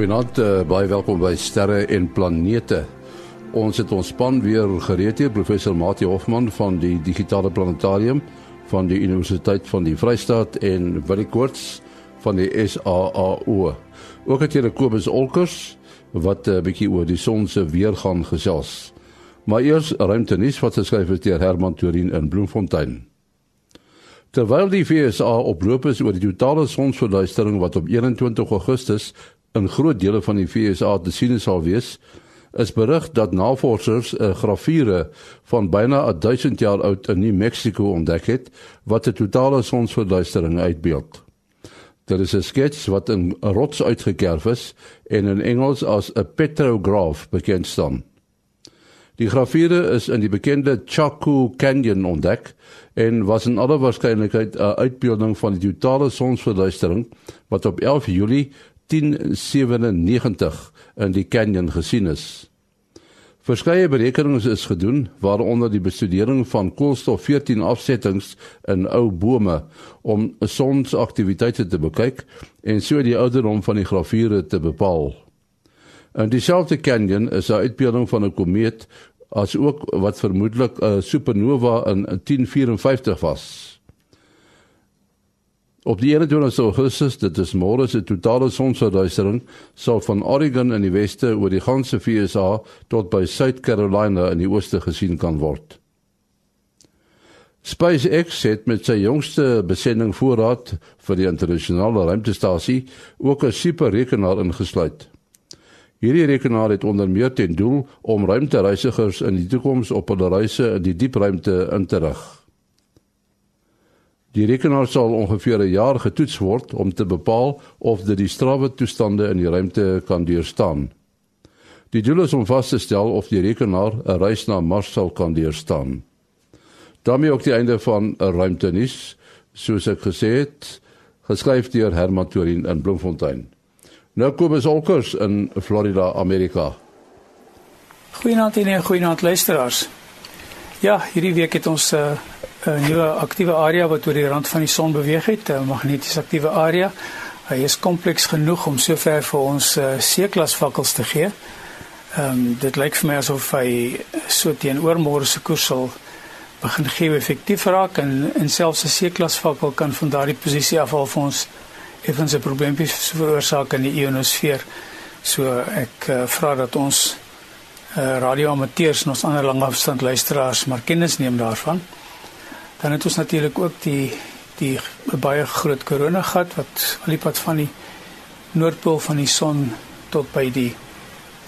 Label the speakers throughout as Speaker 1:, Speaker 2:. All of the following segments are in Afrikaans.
Speaker 1: Goeienaand, uh, baie welkom by Sterre en Planete. Ons het ons span weer gereed hier, professor Mati Hofman van die Digitale Planetarium van die Universiteit van die Vrystaat en Willie Koorts van die SAAO. Ook het hier Kobus Olkers wat 'n uh, bietjie oor die son se weer gaan gesels. Maar eers ruimte nuus wat geskryf is deur Herman Turin in Bloemfontein. Terwyl die FSA oproep is oor die totale sonsverduistering wat op 21 Augustus in groot dele van die VSA te sien sal wees, is berig dat navorsers 'n grafiere van byna 1000 jaar oud in New Mexico ontdek het wat 'n totale sonsverduistering uitbeeld. Dit is 'n skets wat in 'n rots uitgekerf is en in Engels as 'n petrograph bekend staan. Die grafiere is in die bekende Chaco Canyon ontdek en was in alle waarskynlikheid 'n uitbeelding van die totale sonsverduistering wat op 11 Julie 1097 in die canyon gesien is. Verskeie berekenings is gedoen waaronder die bestudering van koolstof 14 afsettings in ou bome om sonsaktiwiteite te bekyk en so die ouderdom van die grafiere te bepaal. In dieselfde canyon is 'n uitbeelding van 'n komeet as ook wat vermoedelik 'n supernova in 1054 was. Op die 21 Augustus, dit is môre se totale sonsverduistering, sal van Oregon in die weste oor die ganse VSA tot by South Carolina in die ooste gesien kan word. SpaceX het met sy jongste besending voorraad vir die internasionale ruimtestasie ook 'n superrekenaar ingesluit. Hierdie rekenaar het onder meer ten doel om ruimtereisigers in die toekoms op hulle reise in die diepruimte in te rig. Die rekenaar sal ongeveer 'n jaar getoets word om te bepaal of dit die strawwe toestande in die ruimte kan deurstaan. Die doel is om vas te stel of die rekenaar 'n reis na Mars sal kan deurstaan. daarmee ook die einde van 'n ruimtenis, soos ek gesê het, geskryf deur Herman Turin in Bloemfontein. Nou kom ons alkers in Florida, Amerika.
Speaker 2: Goeienaand en goeienaand luisteraars. Ja, hierdie week het ons 'n uh, 'n nuwe aktiewe area wat oor die rand van die son beweeg het, 'n magneties aktiewe area. Hy is kompleks genoeg om sover vir ons uh, C-klas vakkels te gee. Ehm um, dit lyk vir my asof hy so teenoor môre se koers sal begin gee effektief raak en en selfs 'n C-klas vakkel kan van daardie posisie af al vir ons effens 'n probleempie veroorsaak in die ionosfeer. So ek uh, vra dat ons uh, radioamateurs en ons ander langafstand luisteraars maar kennis neem daarvan. Dan het ons natuurlik ook die die baie groot koronagat wat al die pad van die noordpool van die son tot by die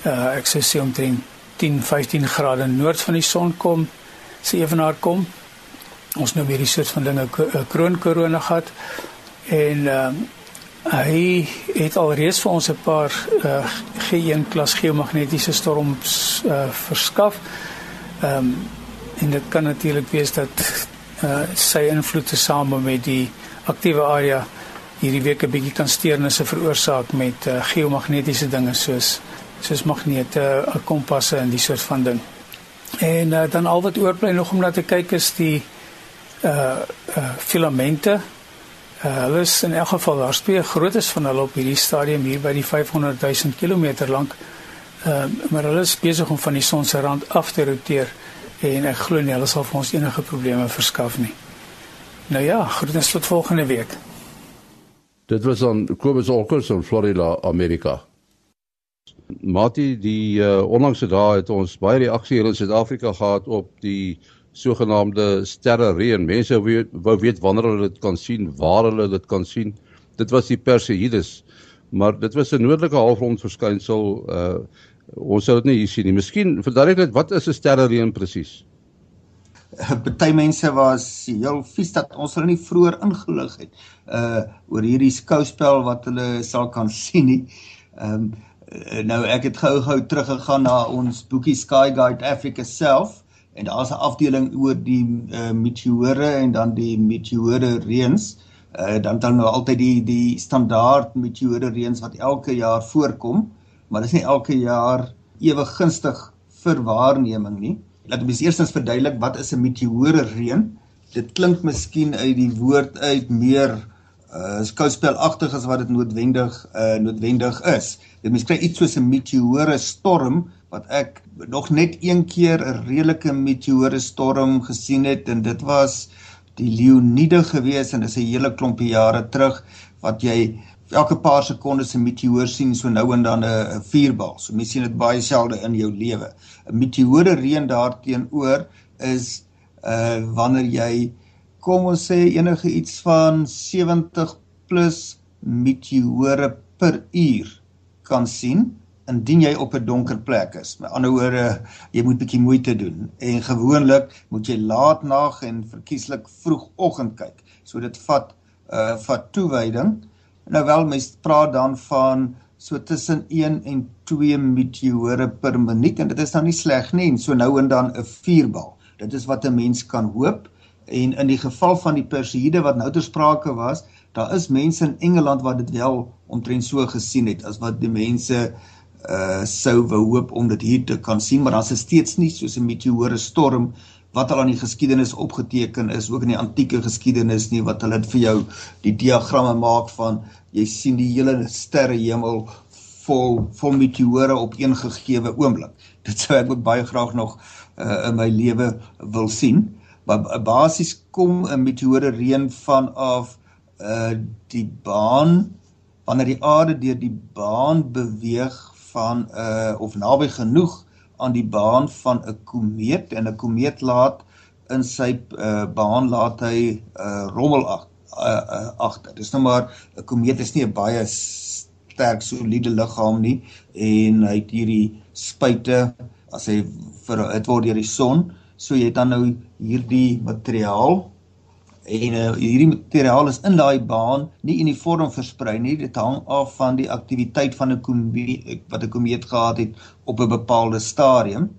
Speaker 2: uh ek sê omtrent 10 15 grade noord van die son kom, sê ewenaar kom. Ons noem hierdie soort van dinge 'n kroon koronagat en uh hy het alreeds vir ons 'n paar uh G1 klas geomagnetiese storms uh verskaf. Ehm um, en dit kan natuurlik wees dat uh, sy invloed te same met die aktiewe area hierdie week 'n bietjie kan steurnisse veroorsaak met uh, geomagnetiese dinge soos soos magnete, uh, kompasse en die soort van ding. En uh, dan al wat oorbly nog om na te kyk is die uh uh filamente. Uh, hulle is in elk geval daar twee grootes van hulle op hierdie stadium hier by die 500 000 km lank. Uh maar hulle is besig om van die son se rand af te roteer en ek glo nie hulle sal vir ons enige probleme verskaf nie. Nou ja, groetens tot volgende week.
Speaker 1: Dit was aan Kobus Olkers in Florida, Amerika. Mati, die uh, onlangse dae het ons baie reaksie hier in Suid-Afrika gehad op die sogenaamde sterre reën. Mense wou wou weet wanneer hulle dit kan sien, waar hulle dit kan sien. Dit was die Perseides, maar dit was 'n noordelike halfrond verskynsel uh ons sou dit nie hier sien nie. Miskien verduidelik net wat is 'n sterrereën presies?
Speaker 3: Party mense was heel vies dat ons hulle nie vroeër ingelig het uh oor hierdie skouspel wat hulle sal kan sien nie. Ehm um, nou ek het gou-gou teruggegaan na ons boekie Sky Guide Africa self en daar's 'n afdeling oor die uh, meteore en dan die meteore reëns. Uh dan dan nou altyd die die standaard meteore reëns wat elke jaar voorkom maar dit is nie elke jaar ewe gunstig vir waarneming nie. Laat ons eerstens verduidelik wat is 'n meteore reën? Dit klink miskien uit die woord uit meer uh skouspelagtig as wat dit noodwendig uh noodwendig is. Dit mens kry iets soos 'n meteore storm wat ek nog net een keer 'n redelike meteore storm gesien het en dit was die Leonide gewees en dis 'n hele klompie jare terug wat jy elke paar sekondes 'n meteoor sien so nou en dan 'n vuurbal. So mens sien dit baie selde in jou lewe. 'n Meteore reën daarteenoor is uh wanneer jy kom ons sê enige iets van 70 plus meteore per uur kan sien indien jy op 'n donker plek is. Met ander woorde, jy moet bietjie moeite doen en gewoonlik moet jy laat nag en verkieslik vroegoggend kyk. So dit vat uh vat toewyding. Nou wel mense praat dan van so tussen 1 en 2 meteore per minuut en dit is dan nie sleg nie en so nou en dan 'n vuurbal. Dit is wat 'n mens kan hoop En in die geval van die Perseide wat nou ter sprake was, daar is mense in Engeland wat dit wel omtrent so gesien het as wat die mense uh sou wou hoop om dit hier te kan sien, maar daar's steeds nie soos 'n meteore storm wat al aan die geskiedenis opgeteken is, ook in die antieke geskiedenis nie wat hulle vir jou die diagramme maak van jy sien die hele sterrehemel vol vol meteore op een gegeewe oomblik. Dit sou ek baie graag nog uh in my lewe wil sien basies kom 'n meteore reën vanaf uh die baan wanneer die aarde deur die baan beweeg van uh of naby genoeg aan die baan van 'n komeet en 'n komeet laat in sy uh baan laat hy uh rommel ag uh, uh, agter. Dis nou maar 'n komeet is nie 'n baie sterk soliede liggaam nie en hy het hierdie spuite as hy vir dit word deur die son So jy het dan nou hierdie materiaal en uh, hierdie materiaal is in daai baan nie uniform versprei nie. Dit hang af van die aktiwiteit van 'n komeet wat 'n komeet gehad het op 'n bepaalde stadium.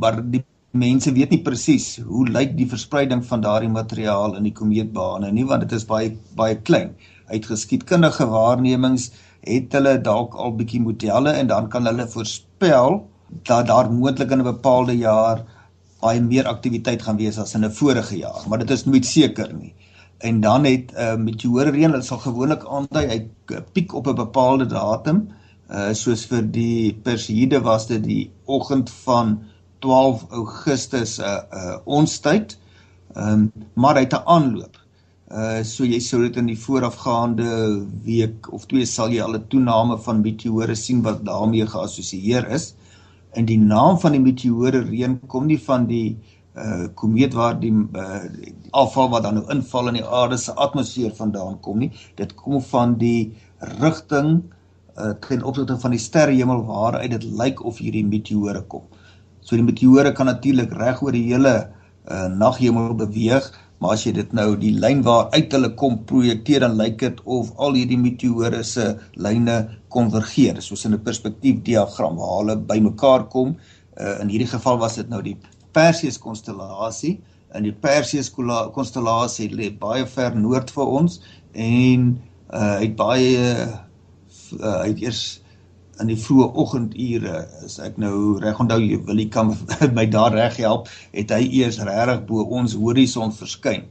Speaker 3: Maar die mense weet nie presies hoe lyk die verspreiding van daardie materiaal in die komeetbane nie want dit is baie baie klein. Uit geskiedkundige waarnemings het hulle dalk al bietjie modelle en dan kan hulle voorspel dat daar moontlik in 'n bepaalde jaar baie meer aktiwiteit gaan wees as in 'n vorige jaar, maar dit is nooit seker nie. En dan het uh, eh, meteore reën, dit sal gewoonlik aandui hy piek op 'n bepaalde datum, uh soos vir die Perseide was dit die oggend van 12 Augustus uh uh ons tyd. Ehm um, maar hy het 'n aanloop. Uh so jy sou dit in die voorafgaande week of twee sal jy al 'n toename van meteore sien wat daarmee geassosieer is. Uh en die naam van die meteore reën kom nie van die uh komeet waar die uh die afval wat dan nou inval in die aarde se atmosfeer vandaan kom nie. Dit kom van die rigting uh ten opsigte van die sterrehemel waaruit dit lyk of hierdie meteore kom. So die meteore kan natuurlik reg oor die hele uh naghemel beweeg Maar as jy dit nou die lyn waar uit hulle kom projekteer dan lyk dit of al hierdie meteore se lyne konvergeer, soos in 'n perspektief diagram waar hulle bymekaar kom. Uh, in hierdie geval was dit nou die Perseus konstellasie. En die Perseus konstellasie lê baie ver noord vir ons en uh, hy het baie uh, hy het eers in die vroeë oggendure as ek nou reg onthou jy wil jy kan my daar reg help het hy eers regtig bo ons horison verskyn.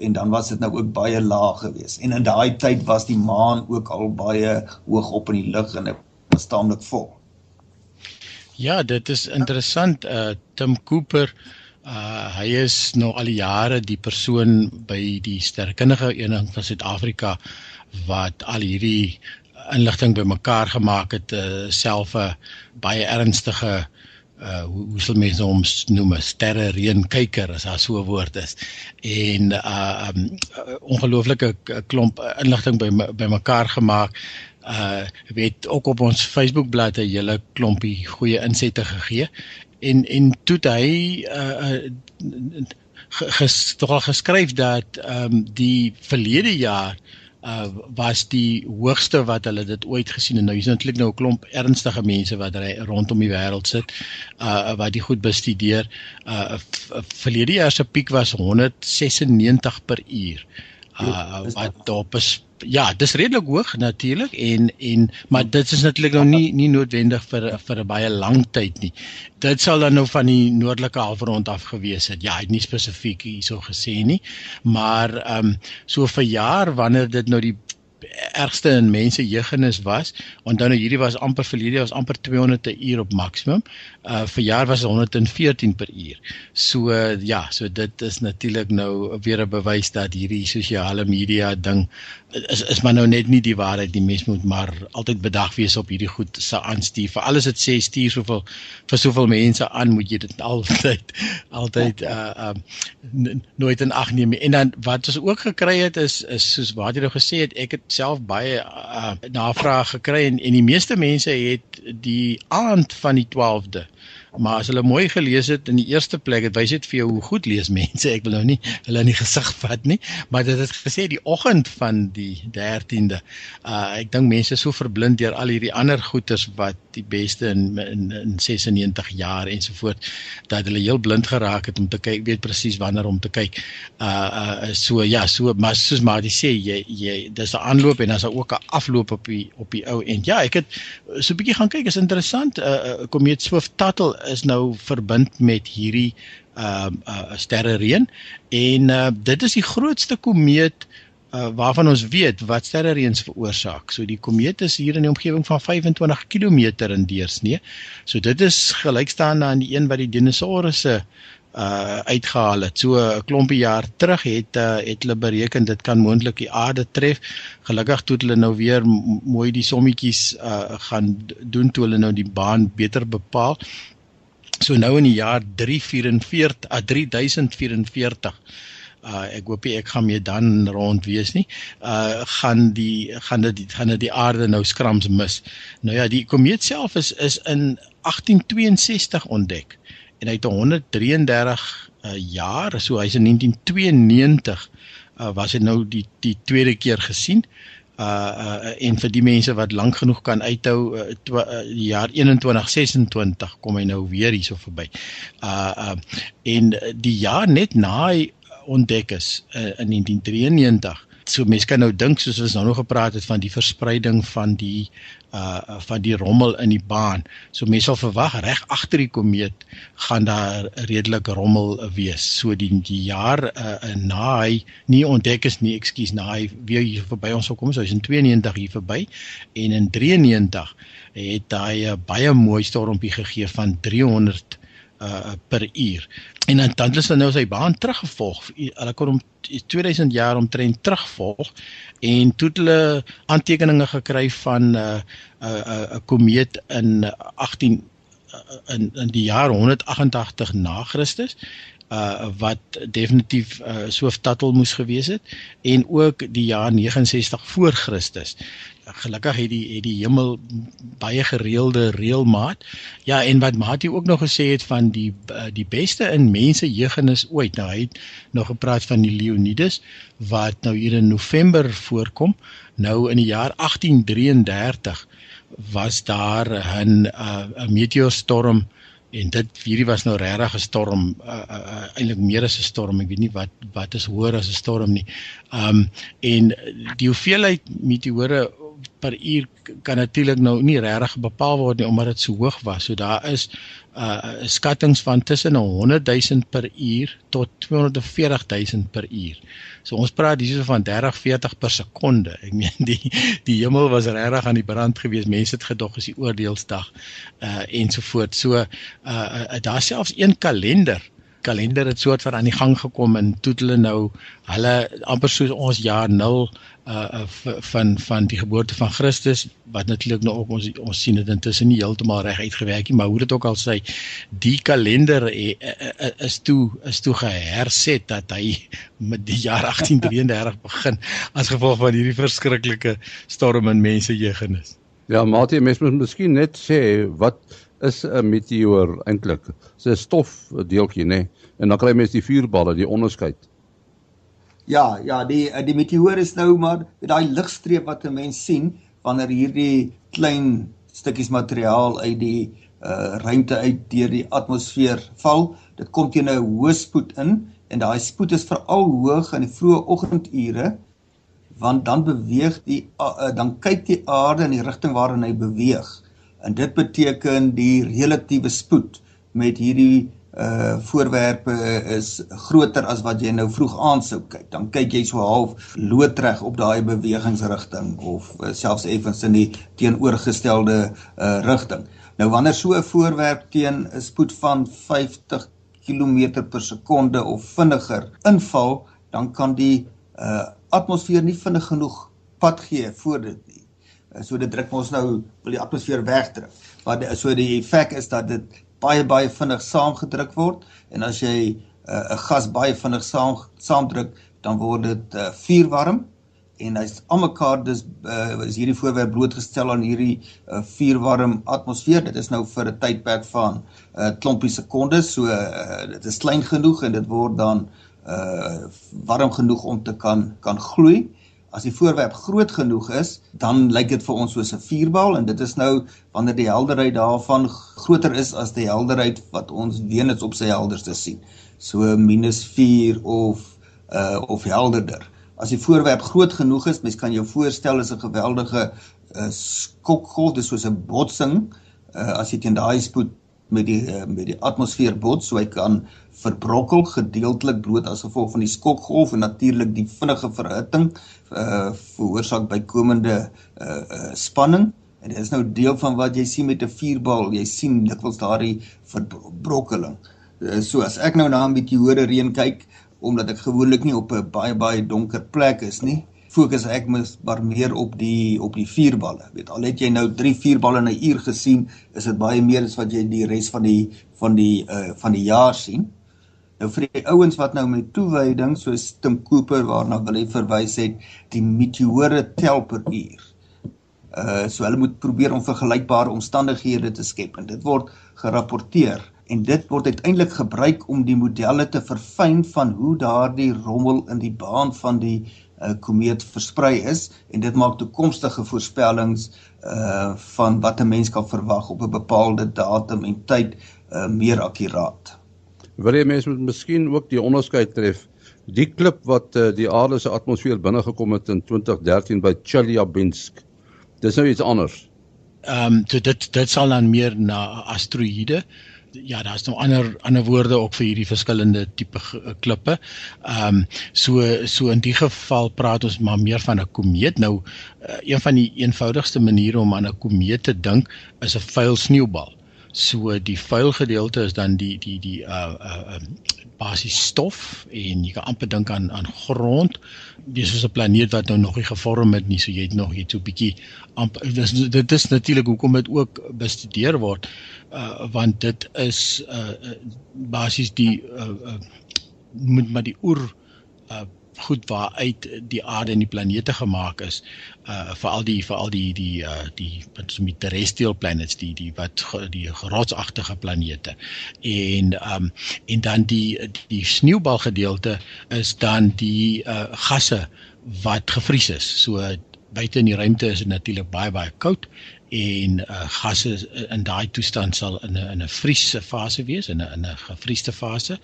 Speaker 3: En dan was dit nou ook baie laag geweest. En in daai tyd was die maan ook al baie hoog op in die lug en was taamlik vol.
Speaker 4: Ja dit is interessant uh Tim Cooper uh hy is nou al die jare die persoon by die sterkundige eenheid van Suid-Afrika wat al hierdie inligting bymekaar gemaak het uh, self 'n baie ernstige uh hoe, hoe sal mense hom noem sterre reënkyker as daar so 'n woord is. En uh um, ongelooflike klomp inligting by bymekaar gemaak. Uh weet ook op ons Facebook bladsy 'n hele klompie goeie insette gegee. En en toe hy uh, uh ges, toch al geskryf dat ehm um, die verlede jaar uh was die hoogste wat hulle dit ooit gesien het. Nou hier's natuurlik nou 'n klomp ernstige mense wat ry rondom die wêreld sit uh wat dit goed bestudeer. Uh verlede jaar se piek was 196 per uur. Uh wat op 'n ja, dis redelik hoog natuurlik en en maar dit is natuurlik nou nie nie noodwendig vir vir 'n baie lang tyd nie. Dit sal dan nou van die noordelike halfrond af gewees het. Ja, hy het nie spesifiek hierso gesê nie, maar ehm um, so vir jaar wanneer dit nou die ergste in mense jeugennis was. Onthou nou hierdie was amper verlede was amper 200 per uur op maksimum. Uh vir jaar was 114 per uur. So uh, ja, so dit is natuurlik nou weer 'n bewys dat hierdie sosiale media ding is is maar nou net nie die waarheid die mens moet maar altyd bedag wees op hierdie goed se aanstuur vir alles dit sê stuur soveel vir soveel mense aan moet jy dit altyd altyd uh um nooit in ag neem en dan wat ons ook gekry het is is soos wat jy nou gesê het ek het self baie uh navrae gekry en en die meeste mense het die aand van die 12de Maar as hulle mooi gelees het in die eerste plek, dit wys dit vir jou hoe goed lees mense. Ek wil nou nie hulle in die gesig vat nie, maar dit het gesê die oggend van die 13de. Uh ek dink mense is so verblind deur al hierdie ander goeters wat die beste in in, in 96 jaar ensovoort dat hulle heel blind geraak het om te kyk, weet presies wanneer om te kyk. Uh uh so ja, so maar soos maar jy sê jy jy dis 'n aanloop en dan is daar ook 'n afloop op die op die ou end. Ja, ek het so 'n bietjie gaan kyk, is interessant. Uh Komeet Swift Tuttle is nou verbind met hierdie uh, uh, sterrereën en uh, dit is die grootste komeet uh, waarvan ons weet wat sterrereëns veroorsaak. So die komeet is hier in die omgewing van 25 km in deursnee. So dit is gelykstaande aan die een wat die dinosourusse uh uitgehaal het. So 'n klompie jaar terug het uh, het hulle bereken dit kan moontlik die aarde tref. Gelukkig toe hulle nou weer mooi die sommetjies uh gaan doen toe hulle nou die baan beter bepaal. So nou in die jaar 344 a 3044 uh ek hoop ek gaan mee dan rond wees nie. Uh gaan die gaan dit gaan dit die aarde nou skrams mis. Nou ja, die komeet self is is in 1862 ontdek en hy het 133 uh jaar, so hy's in 1992 uh was dit nou die die tweede keer gesien uh uh en vir die mense wat lank genoeg kan uithou uh, twa, uh jaar 2126 kom hy nou weer hierso verby. Uh uh en die jaar net na hy ontdek is uh, in 1993 so mense kan nou dink soos ons nou nog gepraat het van die verspreiding van die uh van die rommel in die baan. So mense sal verwag reg agter die komeet gaan daar redelik rommel wees. So die die jaar uh na hy nie ontdek is nie, ekskuus, na hy weer hier verby ons sou kom, so hy's in 92 hier verby en in 93 het hy 'n baie mooi stormpie gegee van 300 uh per uur. En dan dan hulle nou sy baan teruggevolg. Hulle kon hom 2000 jaar omtrent terugvolg en toe het hulle aantekeninge gekry van 'n uh, 'n uh, 'n uh, 'n komeet in 18 uh, in in die jaar 188 na Christus uh wat definitief uh Swift-Tuttle moes gewees het en ook die jaar 69 voor Christus gelukkig het die het die hemel baie gereelde reëlmaat. Ja, en wat Mati ook nog gesê het van die eh, die beste in mense jeugennis ooit. Nou hy het nog gepraat van die Leonidas wat nou hier in November voorkom. Nou in die jaar 1833 was daar 'n uh, 'n meteorstorm en dit hierdie was nou regtig 'n storm uh, uh, uh, eintlik meer as 'n storm ek weet nie wat wat is hoër as 'n storm nie. Um en die hoeveelheid meteore per uur kan natuurlik nou nie regtig bepaal word nie omdat dit so hoog was. So daar is uh skattings van tussen 100 000 per uur tot 240 000 per uur. So ons praat hierso van 30 40 per sekonde. Ek meen die die hemel was regtig aan die brand gewees. Mense het gedog is die oordeelsdag uh ensovoort. So uh, uh daar selfs een kalender kalender het soort van aan die gang gekom en toe hulle nou hulle amper soos ons jaar 0 uh, uh van van die geboorte van Christus wat natuurlik nou ook ons ons sien dit intussen nie heeltemal reg uitgewerk nie maar hoe dit ook al sê die kalender uh, uh, is toe is toe geherset dat hy met die jaar 1833 begin as gevolg van hierdie verskriklike storm in mense jeugennis.
Speaker 1: Ja, Mati, mens moet miskien net sê wat is 'n meteoor eintlik? Dis 'n stofdeeltjie, nê? Nee? En dan kry mens die vuurballe, die onderskeid.
Speaker 3: Ja, ja, die die meteoor is nou maar daai ligstreep wat 'n mens sien wanneer hierdie klein stukkies materiaal uit die uh ruimte uit deur die atmosfeer val. Dit kom teen 'n hoë spoed in en daai spoed is veral hoog in die vroeë oggendure want dan beweeg die uh, dan kyk die aarde in die rigting waarin hy beweeg. En dit beteken die relatiewe spoed met hierdie uh voorwerpe is groter as wat jy nou vroeg aan sou kyk. Dan kyk jy so half loodreg op daai bewegingsrigting of uh, selfs effens in die teenoorgestelde uh rigting. Nou wanneer so 'n voorwerp teen 'n spoed van 50 km per sekonde of vinniger inval, dan kan die uh atmosfeer nie vinnig genoeg pad gee voor dit nie. Uh, so dit druk ons nou wil die atmosfeer wegdruk. Maar so die effek is dat dit baie baie vinnig saamgedruk word. En as jy uh, 'n uh, gas baie vinnig saam saamdruk dan word dit uh, vuurwarm. En hy's almekaar dis uh, is hierdie voorwerp blootgestel aan hierdie uh, vuurwarm atmosfeer. Dit is nou vir 'n tydperk van 'n uh, klompie sekondes. So uh, dit is klein genoeg en dit word dan uh warm genoeg om te kan kan gloei As die voorwerp groot genoeg is, dan lyk dit vir ons soos 'n vuurbal en dit is nou wanneer die helderheid daarvan groter is as die helderheid wat ons Venus op sy helderste sien. So -4 of uh of helderder. As die voorwerp groot genoeg is, mens kan jou voorstel is 'n geweldige uh, skokgolf, dis soos 'n botsing uh as jy teen daai spoed met die uh, met die atmosfeer bots, so hy kan verbrokkel gedeeltelik bloot as gevolg van die skokgolf en natuurlik die vinnige verhitting uh veroorsaak bykomende uh, uh spanning. En dit is nou deel van wat jy sien met 'n vuurbal. Jy sien dikwels daardie verbrokkeling. Uh, so as ek nou na 'n meteore reën kyk omdat ek gewoonlik nie op 'n baie baie donker plek is nie fokus ek maar meer op die op die vuurballe. Weet al het jy nou 3 vuurballe in 'n uur gesien is dit baie meer as wat jy die res van die van die uh van die jaar sien. Nou vir die ouens wat nou met toewyding soos Tim Cooper waarna hy verwys het, die meteore tel per uur. Uh so hulle moet probeer om vergelykbare omstandighede te skep en dit word gerapporteer. En dit word uiteindelik gebruik om die modelle te verfyn van hoe daardie rommel in die baan van die uh, komeet versprei is en dit maak toekomstige voorspellings uh van wat 'n mens kan verwag op 'n bepaalde datum en tyd uh meer akkuraat.
Speaker 1: Wil jy mense moet miskien ook die onderskeid tref. Die klip wat uh, die aarde se atmosfeer binne gekom het in 2013 by Chelyabinsk. Dis nou iets anders.
Speaker 4: Ehm um, so dit dit sal dan meer na asteroïde. Ja, daar's nou ander ander woorde ook vir hierdie verskillende tipe eh, klippe. Ehm um, so so in die geval praat ons maar meer van 'n komeet. Nou uh, een van die eenvoudigste maniere om aan 'n komeet te dink is 'n vuil sneeubal. So die vuil gedeelte is dan die die die uh uh basies stof en jy kan amper dink aan aan grond. Dis soos 'n planeet wat nou nog nie gevorm het nie, so jy het nog iets so 'n bietjie amper dis dit is natuurlik hoekom dit ook bestudeer word uh want dit is uh basies die uh, uh moet maar die oer uh goed waaruit die aarde en die planete gemaak is uh veral die veral die die uh die wat so met terrestrial planets die die wat die rotsagtige planete. En um en dan die die sneeubal gedeelte is dan die uh gasse wat gevries is. So buite in die ruimte is dit natuurlik baie baie koud en uh, gasse in daai toestand sal in 'n in 'n vriese fase wees in 'n in 'n gevriesde fase.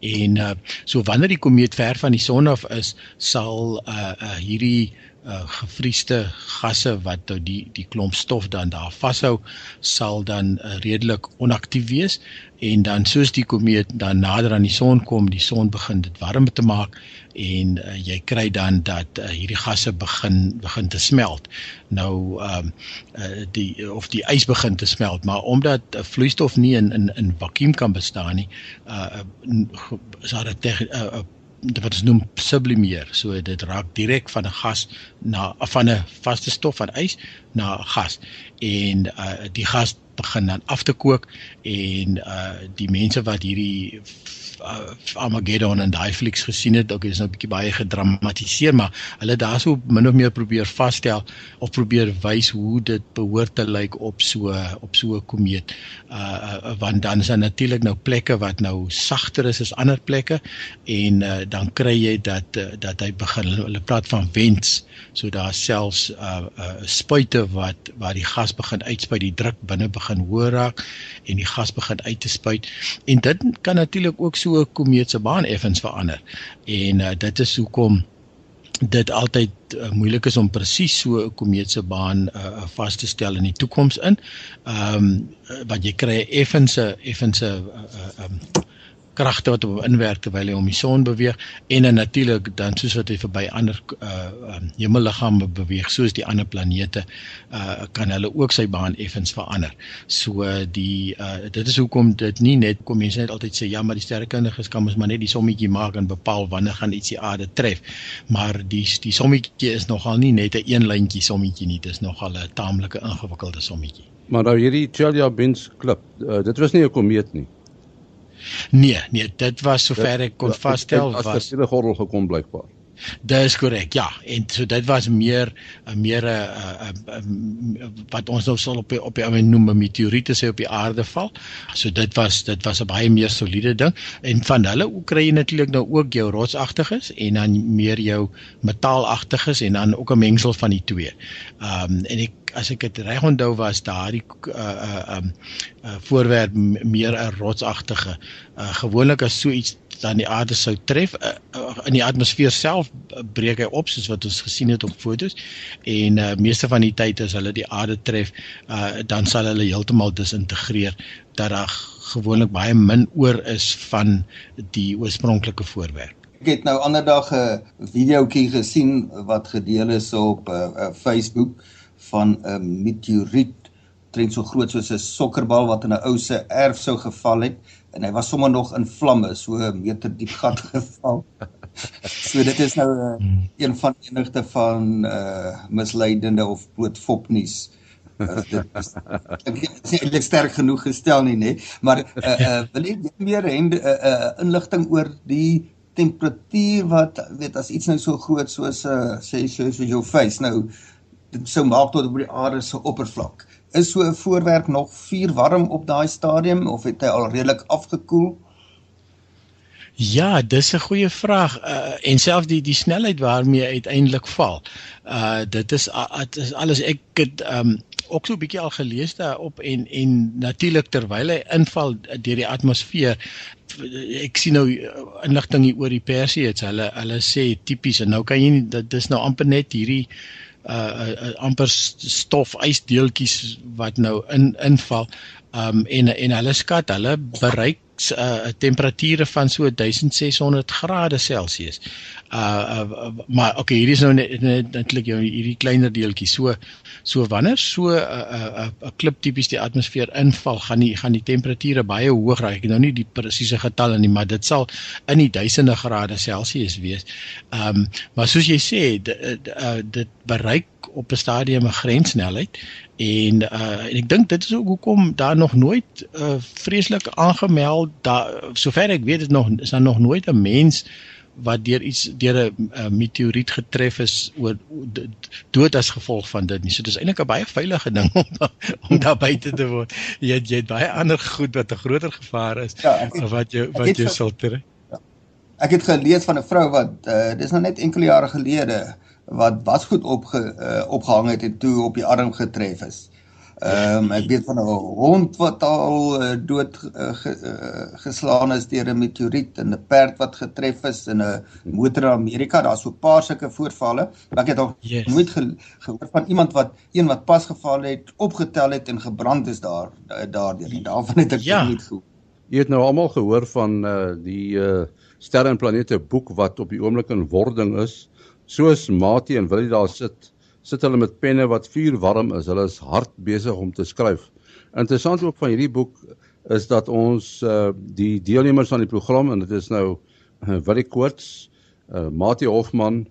Speaker 4: En uh, so wanneer die komeet ver van die son af is sal uh, uh, hierdie uh, gevriesde gasse wat nou die die klomp stof dan daar vashou sal dan uh, redelik onaktief wees en dan soos die komeet dan nader aan die son kom, die son begin dit warm te maak en uh, jy kry dan dat uh, hierdie gasse begin begin te smelt. Nou ehm um, uh, die of die ys begin te smelt, maar omdat uh, vloeistof nie in in in vakuum kan bestaan nie, uh is daar 'n uh, uh, wat ons noem sublimeer. So dit raak direk van 'n gas na van 'n vaste stof van ys na gas en uh die gas begin dan af te kook en uh die mense wat hierdie uh, Armageddon en daai flieks gesien het, ook is nou 'n bietjie baie gedramatiseer, maar hulle daarso min of meer probeer vasstel of probeer wys hoe dit behoort te lyk op so op so 'n komeet. Uh, uh want dan is daar natuurlik nou plekke wat nou sagter is as ander plekke en uh, dan kry jy dat uh, dat hy begin hulle praat van vents, so daar selfs uh uh spuite wat waar die gas begin uitspuit, die druk binne begin hoër raak en die gas begin uit te spuit. En dit kan natuurlik ook so 'n komeet se baan effens verander. En uh, dit is hoekom dit altyd uh, moeilik is om presies so 'n komeet se baan uh, vas te stel in die toekoms in. Ehm um, wat jy kry effense effense uh, uh, um, kragte wat op inwerk terwyl hy om die son beweeg en dan natuurlik dan soos wat hy verby ander uh um, hemelliggame beweeg soos die ander planete uh kan hulle ook sy baan effens verander. So die uh dit is hoekom dit nie net kom mense net altyd sê ja maar die sterrekundiges kan mos maar net die sommetjie maak en bepaal wanneer gaan iets die aarde tref. Maar die die sommetjie is nogal nie net 'n een lyntjie sommetjie nie, dit is nogal 'n taamlike ingewikkelde sommetjie.
Speaker 1: Maar nou hierdie Chelyabinsk klip, uh, dit was nie 'n komeet nie.
Speaker 4: Nee, nee, dit was sover ek kon vasstel
Speaker 1: was. As 'n gordel gekom blykbaar.
Speaker 4: Dit is korrek. Ja, en so dit was meer 'n meer 'n wat ons nou sal op die, op die ou noem 'n meteoriete sê op die aarde val. So dit was dit was 'n baie meer soliede ding en van hulle kry jy natuurlik nou ook jou rotsagtiges en dan meer jou metaalagtiges en dan ook 'n mengsel van die twee. Ehm um, en ek as ek dit reg onthou was daardie uh uh um uh voorwerp meer 'n rotsagtige uh gewoonlik as so iets dan die aarde sou tref uh, uh, in die atmosfeer self breek hy op soos wat ons gesien het op fotos. En uh meeste van die tyd as hulle die aarde tref uh dan sal hulle heeltemal disintegreer dat daar gewoonlik baie min oor is van die oorspronklike voorwerp.
Speaker 3: Ek het nou ander dag 'n videoetjie gesien wat gedeel is op uh, uh, Facebook van 'n meteoriet trend so groot soos 'n sokkerbal wat in 'n ou se erf sou geval het en hy was sommer nog in vlamme so 'n meter diep gat geval. so dit is nou uh, een van enigste van uh misleidende of bloot fopnuus. Uh, dit is eintlik sterk genoeg gestel nie, nê? Maar uh uh wil jy meer hê uh, uh inligting oor die temperatuur wat weet as iets nou so groot soos uh sê soos jou face nou dit sou maak tot op die aarde se oppervlak. Is so 'n voorwerp nog vuur warm op daai stadium of het hy al redelik afgekoel?
Speaker 4: Ja, dis 'n goeie vraag. Uh, en selfs die die snelheid waarmee hy uiteindelik val. Uh dit is dit is alles ek het um ook so 'n bietjie al gelees daarop en en natuurlik terwyl hy inval deur die atmosfeer ek sien nou inligting hier oor die Persie het hulle hulle sê tipies en nou kan jy nie dit is nou amper net hierdie uh, uh amper stof ysdeeltjies wat nou in inval. Um en en hulle skat hulle bereik uh temperature van so 1600 grade Celsius. Uh, uh maar okay, hierdie is nou net netlik jou hierdie kleiner deeltjie. So so wanneer so 'n uh, 'n uh, 'n klip tipies die atmosfeer inval, gaan die gaan die temperature baie hoog raak. Ek het nou nie die presiese getalle nie, maar dit sal in die duisende grade Celsius wees. Um maar soos jy sê, dit, uh, dit bereik op 'n stadium 'n grenssnelheid en uh en ek dink dit is ook hoekom daar nog nooit uh vreeslik aangemeld daar sover ek weet dit nog is daar nog nooit 'n mens wat deur iets deur 'n uh, meteoriet getref is oor dood as gevolg van dit nie. So dis eintlik 'n baie veilige ding om om daar buite te word. Jy het, jy het baie ander goed wat 'n groter gevaar is ja, ek, wat jy wat jy sal tref. Ja.
Speaker 3: Ek het gelees van 'n vrou wat uh, dis nou net enkele jare gelede wat wasgoed opge uh, opgehang het en toe op die arm getref is. Ehm um, ek weet van 'n hond wat al uh, dood uh, ge, uh, geslaan is deur 'n meteoriet en 'n perd wat getref is in 'n motor in Amerika. Daar's so 'n paar sulke voorvalle. Maar ek het nog yes. nooit ge, gehoor van iemand wat een wat pas geval het, opgetel het en gebrand is daar daardeur nie. Daarvan het ek ja. nie gehoor.
Speaker 1: Jy het nou almal gehoor van uh, die uh, sterre en planete boek wat op die oomblik in wording is soos Mati en Willie daar sit, sit hulle met penne wat vuur warm is. Hulle is hard besig om te skryf. Interessant ook van hierdie boek is dat ons uh, die deelnemers aan die program en dit is nou uh, Willie Koorts, uh, Mati Hofman,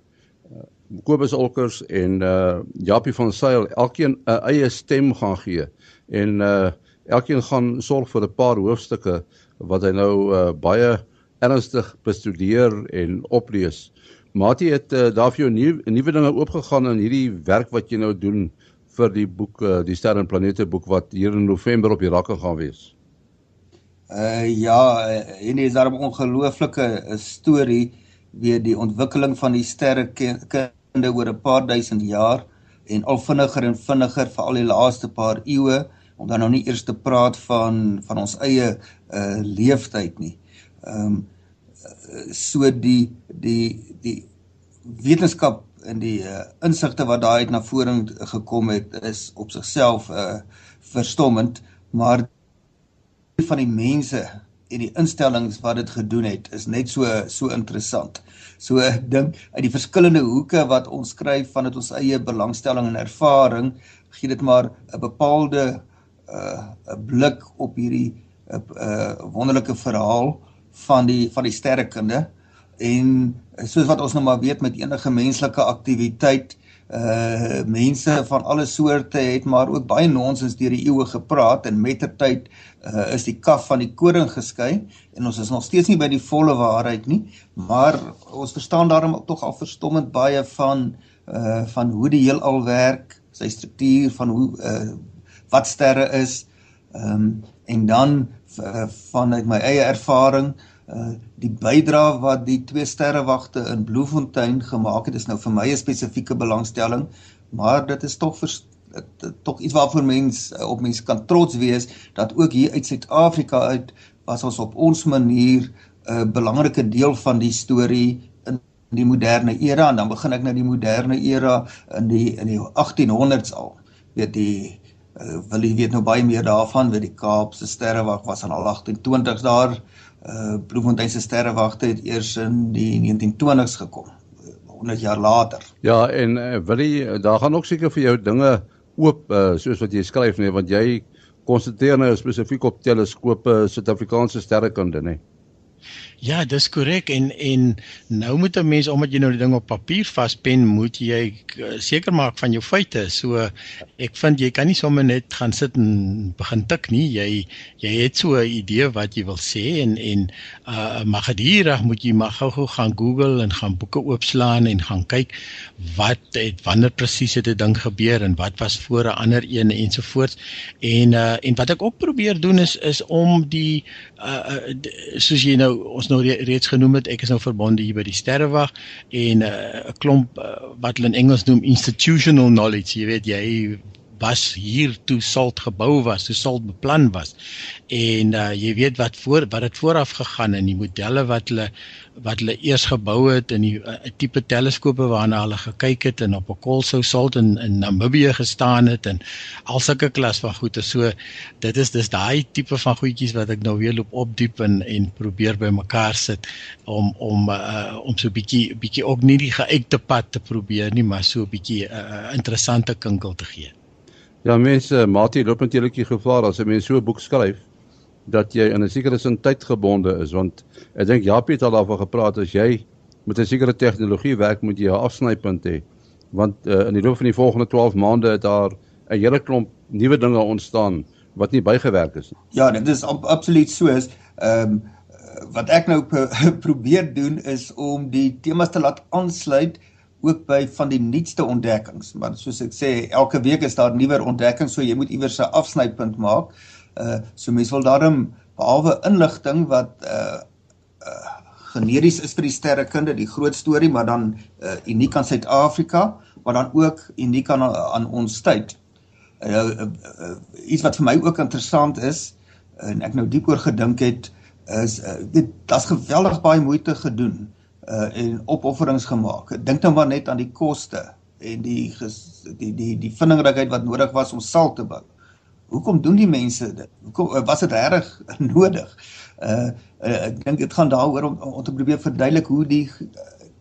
Speaker 1: uh, Kobus Olkers en uh, Japie van Sail elkeen 'n uh, eie stem gaan gee. En uh, elkeen gaan sorg vir 'n paar hoofstukke wat hy nou uh, baie ernstig bestudeer en oplees. Mati het uh, daar vir jou nuwe nuwe dinge oopgegaan in hierdie werk wat jy nou doen vir die boek uh, die sterre en planete boek wat hier in November op die rakke gaan wees.
Speaker 3: Uh ja, en dis daar 'n ongelooflike storie weer die ontwikkeling van die sterrekinde oor 'n paar duisend jaar en al vinniger en vinniger vir al die laaste paar eeue om dan nou nie eers te praat van van ons eie uh leeftyd nie. Ehm um, so die die die wetenskap en die uh, insigte wat daai uit na vore gekom het is op sigself uh verstommend, maar van die mense en die instellings wat dit gedoen het is net so so interessant. So ek dink uit die verskillende hoeke wat ons skryf van dit ons eie belangstelling en ervaring, gee dit maar 'n bepaalde 'n uh, blik op hierdie 'n uh, uh, wonderlike verhaal van die van die sterrekunde. En soos wat ons nou maar weet met enige menslike aktiwiteit uh mense van alle soorte het maar ook baie nonsens deur die eeue gepraat en mettertyd uh is die kaf van die koring geskei en ons is nog steeds nie by die volle waarheid nie maar ons verstaan daarom tog al verstommend baie van uh van hoe die heelal werk sy struktuur van hoe uh wat sterre is. Um en dan vanuit my eie ervaring uh die bydrae wat die twee sterrewagte in Bloemfontein gemaak het is nou vir my 'n spesifieke belangstelling, maar dit is tog vir tog iets waarvoor mens uh, op mens kan trots wees dat ook hier uit Suid-Afrika uit was ons op ons manier 'n uh, belangrike deel van die storie in die moderne era en dan begin ek nou die moderne era in die in die 1800s al. Weet die uh, wil jy weet nou baie meer daarvan, weet die Kaapse sterrewag was aan al 1820s daar uh Bloemfontein se sterrewagte het eers in die 1920s gekom 100 jaar later.
Speaker 1: Ja, en uh, wil jy daar gaan ook seker vir jou dinge oop uh, soos wat jy skryf nee, want jy konsentreer nou spesifiek op teleskope Suid-Afrikaanse sterrekunde nê. Nee.
Speaker 4: Ja, dis korrek en en nou moet 'n mens omdat jy nou die ding op papier vaspen, moet jy uh, seker maak van jou feite. So ek vind jy kan nie sommer net gaan sit en begin tik nie. Jy jy het so 'n idee wat jy wil sê en en uh maar geduldig moet jy maar gou-gou gaan Google en gaan boeke oopslaan en gaan kyk wat het wanneer presies het 'n ding gebeur en wat was voor 'n ander een ensovoorts. En uh en wat ek ook probeer doen is is om die uh soos jy nou ons nou reeds genoem het, ek is nou verbonde hier by die Sterrewag en uh, 'n uh, klomp uh, wat hulle in Engels noem institutional knowledge, jy weet jy was hier toe salt gebou was, toe salt beplan was. En uh, jy weet wat voor wat dit vooraf gegaan in die modelle wat hulle wat hulle eers gebou het in die uh, tipe teleskope waarna hulle gekyk het en op 'n kolsou salt in in Namibië gestaan het en al sulke klas van goede. So dit is dis daai tipe van goedjies wat ek nou weer loop opdiep en en probeer bymekaar sit om om uh, om so bietjie bietjie ook nie die geëikte pad te probeer nie, maar so 'n bietjie 'n uh, interessante kinkel te gee.
Speaker 1: Ja mense, Mati loop natuurlik die gevaar as 'n mens so 'n boek skryf dat jy in 'n sekere sin tydgebonde is want ek dink Japie het al daarvan gepraat as jy met 'n sekere tegnologie werk moet jy 'n afsnypunt hê want uh, in die loop van die volgende 12 maande het daar 'n hele klomp nuwe dinge ontstaan wat nie bygewerk is nie.
Speaker 3: Ja, dit is ab absoluut so is. Ehm um, wat ek nou probeer doen is om die temas te laat aansluit ook by van die nuutste ontdekkings. Maar soos ek sê, elke week is daar nuwer ontdekkings, so jy moet iewers 'n afsnypunt maak. Uh so mense wil daarom behalwe inligting wat uh uh generies is vir die sterrekunde, die groot storie, maar dan uh uniek aan Suid-Afrika, maar dan ook uniek aan aan ons tyd. Uh, uh, uh iets wat vir my ook interessant is en ek nou diep oor gedink het is uh, dit daar's geweldig baie moeite gedoen uh en opofferings gemaak. Dink nou maar net aan die koste en die die die die vindingrykheid wat nodig was om sal te bou. Hoekom doen die mense dit? Hoekom uh, was dit reg nodig? Uh, uh ek dink dit gaan daaroor om, om te probeer verduidelik hoe die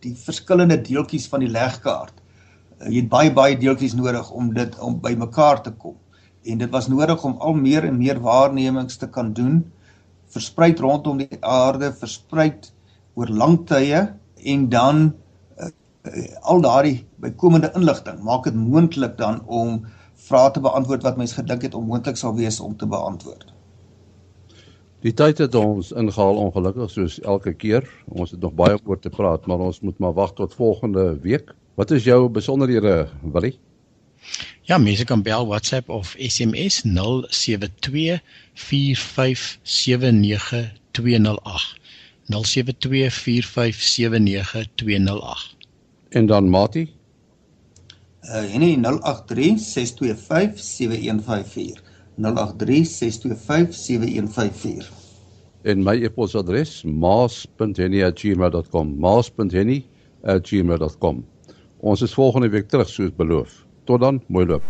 Speaker 3: die verskillende deeltjies van die legkaart. Uh, jy het baie baie deeltjies nodig om dit om by mekaar te kom. En dit was nodig om al meer en meer waarnemings te kan doen versprei rondom die aarde, versprei oor lang tye en dan uh, uh, al daardie bykomende inligting maak dit moontlik dan om vrae te beantwoord wat mens gedink het onmoontlik sal wees om te beantwoord.
Speaker 1: Die tyd het ons ingehaal ongelukkig soos elke keer. Ons het nog baie oor te praat, maar ons moet maar wag tot volgende week. Wat is jou besonderhede, Willie?
Speaker 4: Ja, mense kan bel WhatsApp of SMS 072 4579208. 0724579208.
Speaker 1: En dan Mati?
Speaker 3: Uh nee 0836257154. 0836257154.
Speaker 1: En my e-posadres maas.henny@gmail.com. maas.henny @gmail.com. Ons is volgende week terug soos beloof. Tot dan, mooi loop.